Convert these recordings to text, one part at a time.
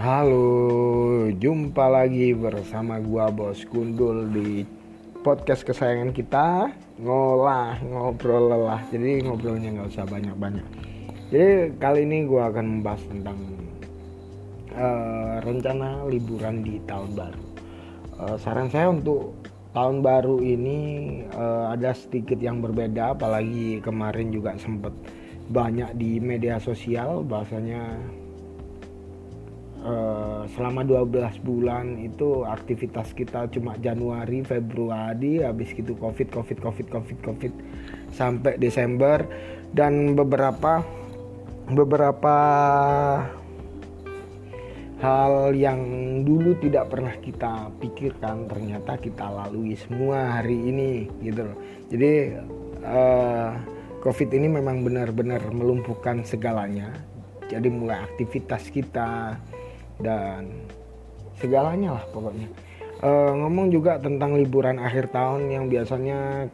Halo, jumpa lagi bersama gua Bos Gundul di podcast kesayangan kita ngolah ngobrol lelah. Jadi ngobrolnya nggak usah banyak-banyak. Jadi kali ini gua akan membahas tentang uh, rencana liburan di tahun baru. Uh, saran saya untuk tahun baru ini uh, ada sedikit yang berbeda, apalagi kemarin juga sempat banyak di media sosial bahasanya uh, selama 12 bulan itu aktivitas kita cuma Januari, Februari, habis gitu Covid, Covid, Covid, Covid, Covid sampai Desember dan beberapa beberapa hal yang dulu tidak pernah kita pikirkan ternyata kita lalui semua hari ini gitu loh. Jadi uh, Covid ini memang benar-benar melumpuhkan segalanya. Jadi mulai aktivitas kita, dan segalanya lah pokoknya. Uh, ngomong juga tentang liburan akhir tahun yang biasanya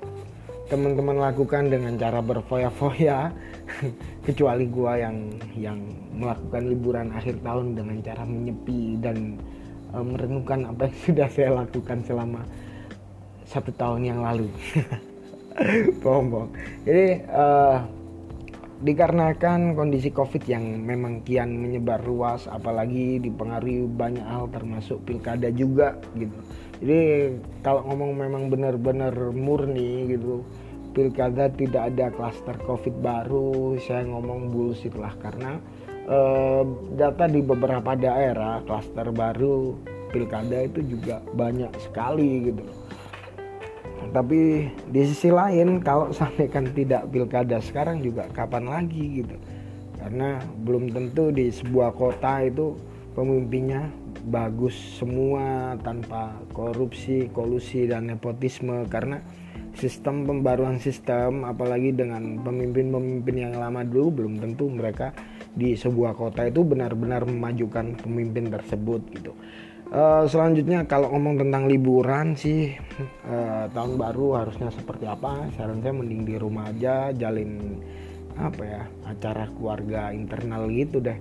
teman-teman lakukan dengan cara berfoya-foya kecuali gua yang yang melakukan liburan akhir tahun dengan cara menyepi dan uh, merenungkan apa yang sudah saya lakukan selama satu tahun yang lalu. Bohong jadi uh, dikarenakan kondisi covid yang memang kian menyebar luas apalagi dipengaruhi banyak hal termasuk pilkada juga gitu. Jadi kalau ngomong memang benar-benar murni gitu pilkada tidak ada klaster covid baru saya ngomong bullshit lah. Karena eh, data di beberapa daerah klaster baru pilkada itu juga banyak sekali gitu tapi di sisi lain kalau sampai kan tidak pilkada sekarang juga kapan lagi gitu karena belum tentu di sebuah kota itu pemimpinnya bagus semua tanpa korupsi, kolusi dan nepotisme karena sistem pembaruan sistem apalagi dengan pemimpin-pemimpin yang lama dulu belum tentu mereka di sebuah kota itu benar-benar memajukan pemimpin tersebut gitu. Uh, selanjutnya kalau ngomong tentang liburan sih uh, tahun baru harusnya seperti apa? Saran saya mending di rumah aja, jalin apa ya acara keluarga internal gitu deh.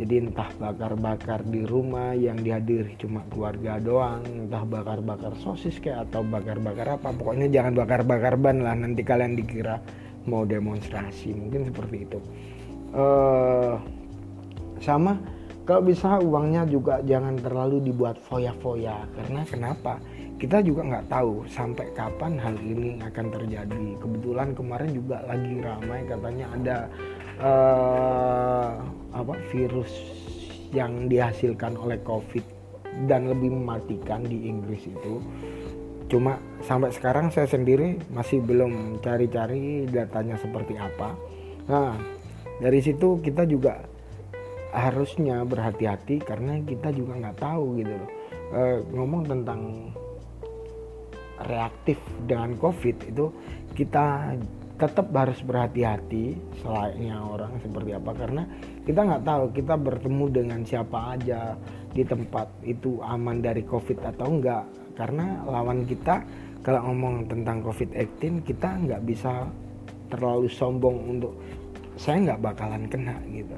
Jadi entah bakar-bakar di rumah yang dihadiri cuma keluarga doang, entah bakar-bakar sosis kayak atau bakar-bakar apa. Pokoknya jangan bakar-bakar ban lah nanti kalian dikira mau demonstrasi mungkin seperti itu. Uh, sama kalau bisa uangnya juga jangan terlalu dibuat foya-foya. Karena kenapa? Kita juga nggak tahu sampai kapan hal ini akan terjadi. Kebetulan kemarin juga lagi ramai katanya ada uh, apa virus yang dihasilkan oleh covid dan lebih mematikan di Inggris itu. Cuma sampai sekarang saya sendiri masih belum cari-cari datanya seperti apa. Nah dari situ kita juga harusnya berhati-hati karena kita juga nggak tahu gitu loh. E, ngomong tentang reaktif dengan covid itu kita tetap harus berhati-hati selainnya orang seperti apa. Karena kita nggak tahu kita bertemu dengan siapa aja di tempat itu aman dari covid atau enggak karena lawan kita kalau ngomong tentang covid-19 kita nggak bisa terlalu sombong untuk saya nggak bakalan kena gitu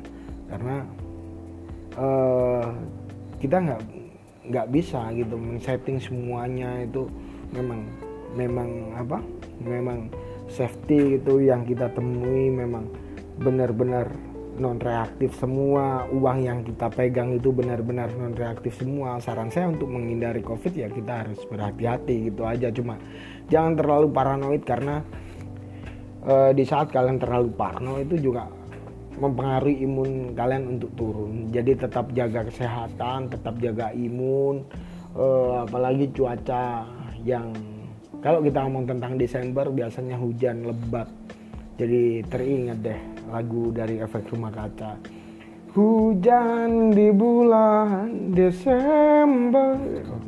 karena uh, kita nggak nggak bisa gitu men-setting semuanya itu memang memang apa memang safety itu yang kita temui memang benar-benar non reaktif semua uang yang kita pegang itu benar-benar non reaktif semua. Saran saya untuk menghindari covid ya kita harus berhati-hati gitu aja. Cuma jangan terlalu paranoid karena uh, di saat kalian terlalu parno itu juga mempengaruhi imun kalian untuk turun. Jadi tetap jaga kesehatan tetap jaga imun. Uh, apalagi cuaca yang kalau kita ngomong tentang Desember biasanya hujan lebat. Jadi teringat deh lagu dari efek rumah kaca. Hujan di bulan Desember.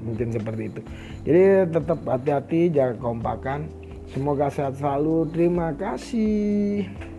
Mungkin seperti itu. Jadi tetap hati-hati jaga kompakan semoga sehat selalu. Terima kasih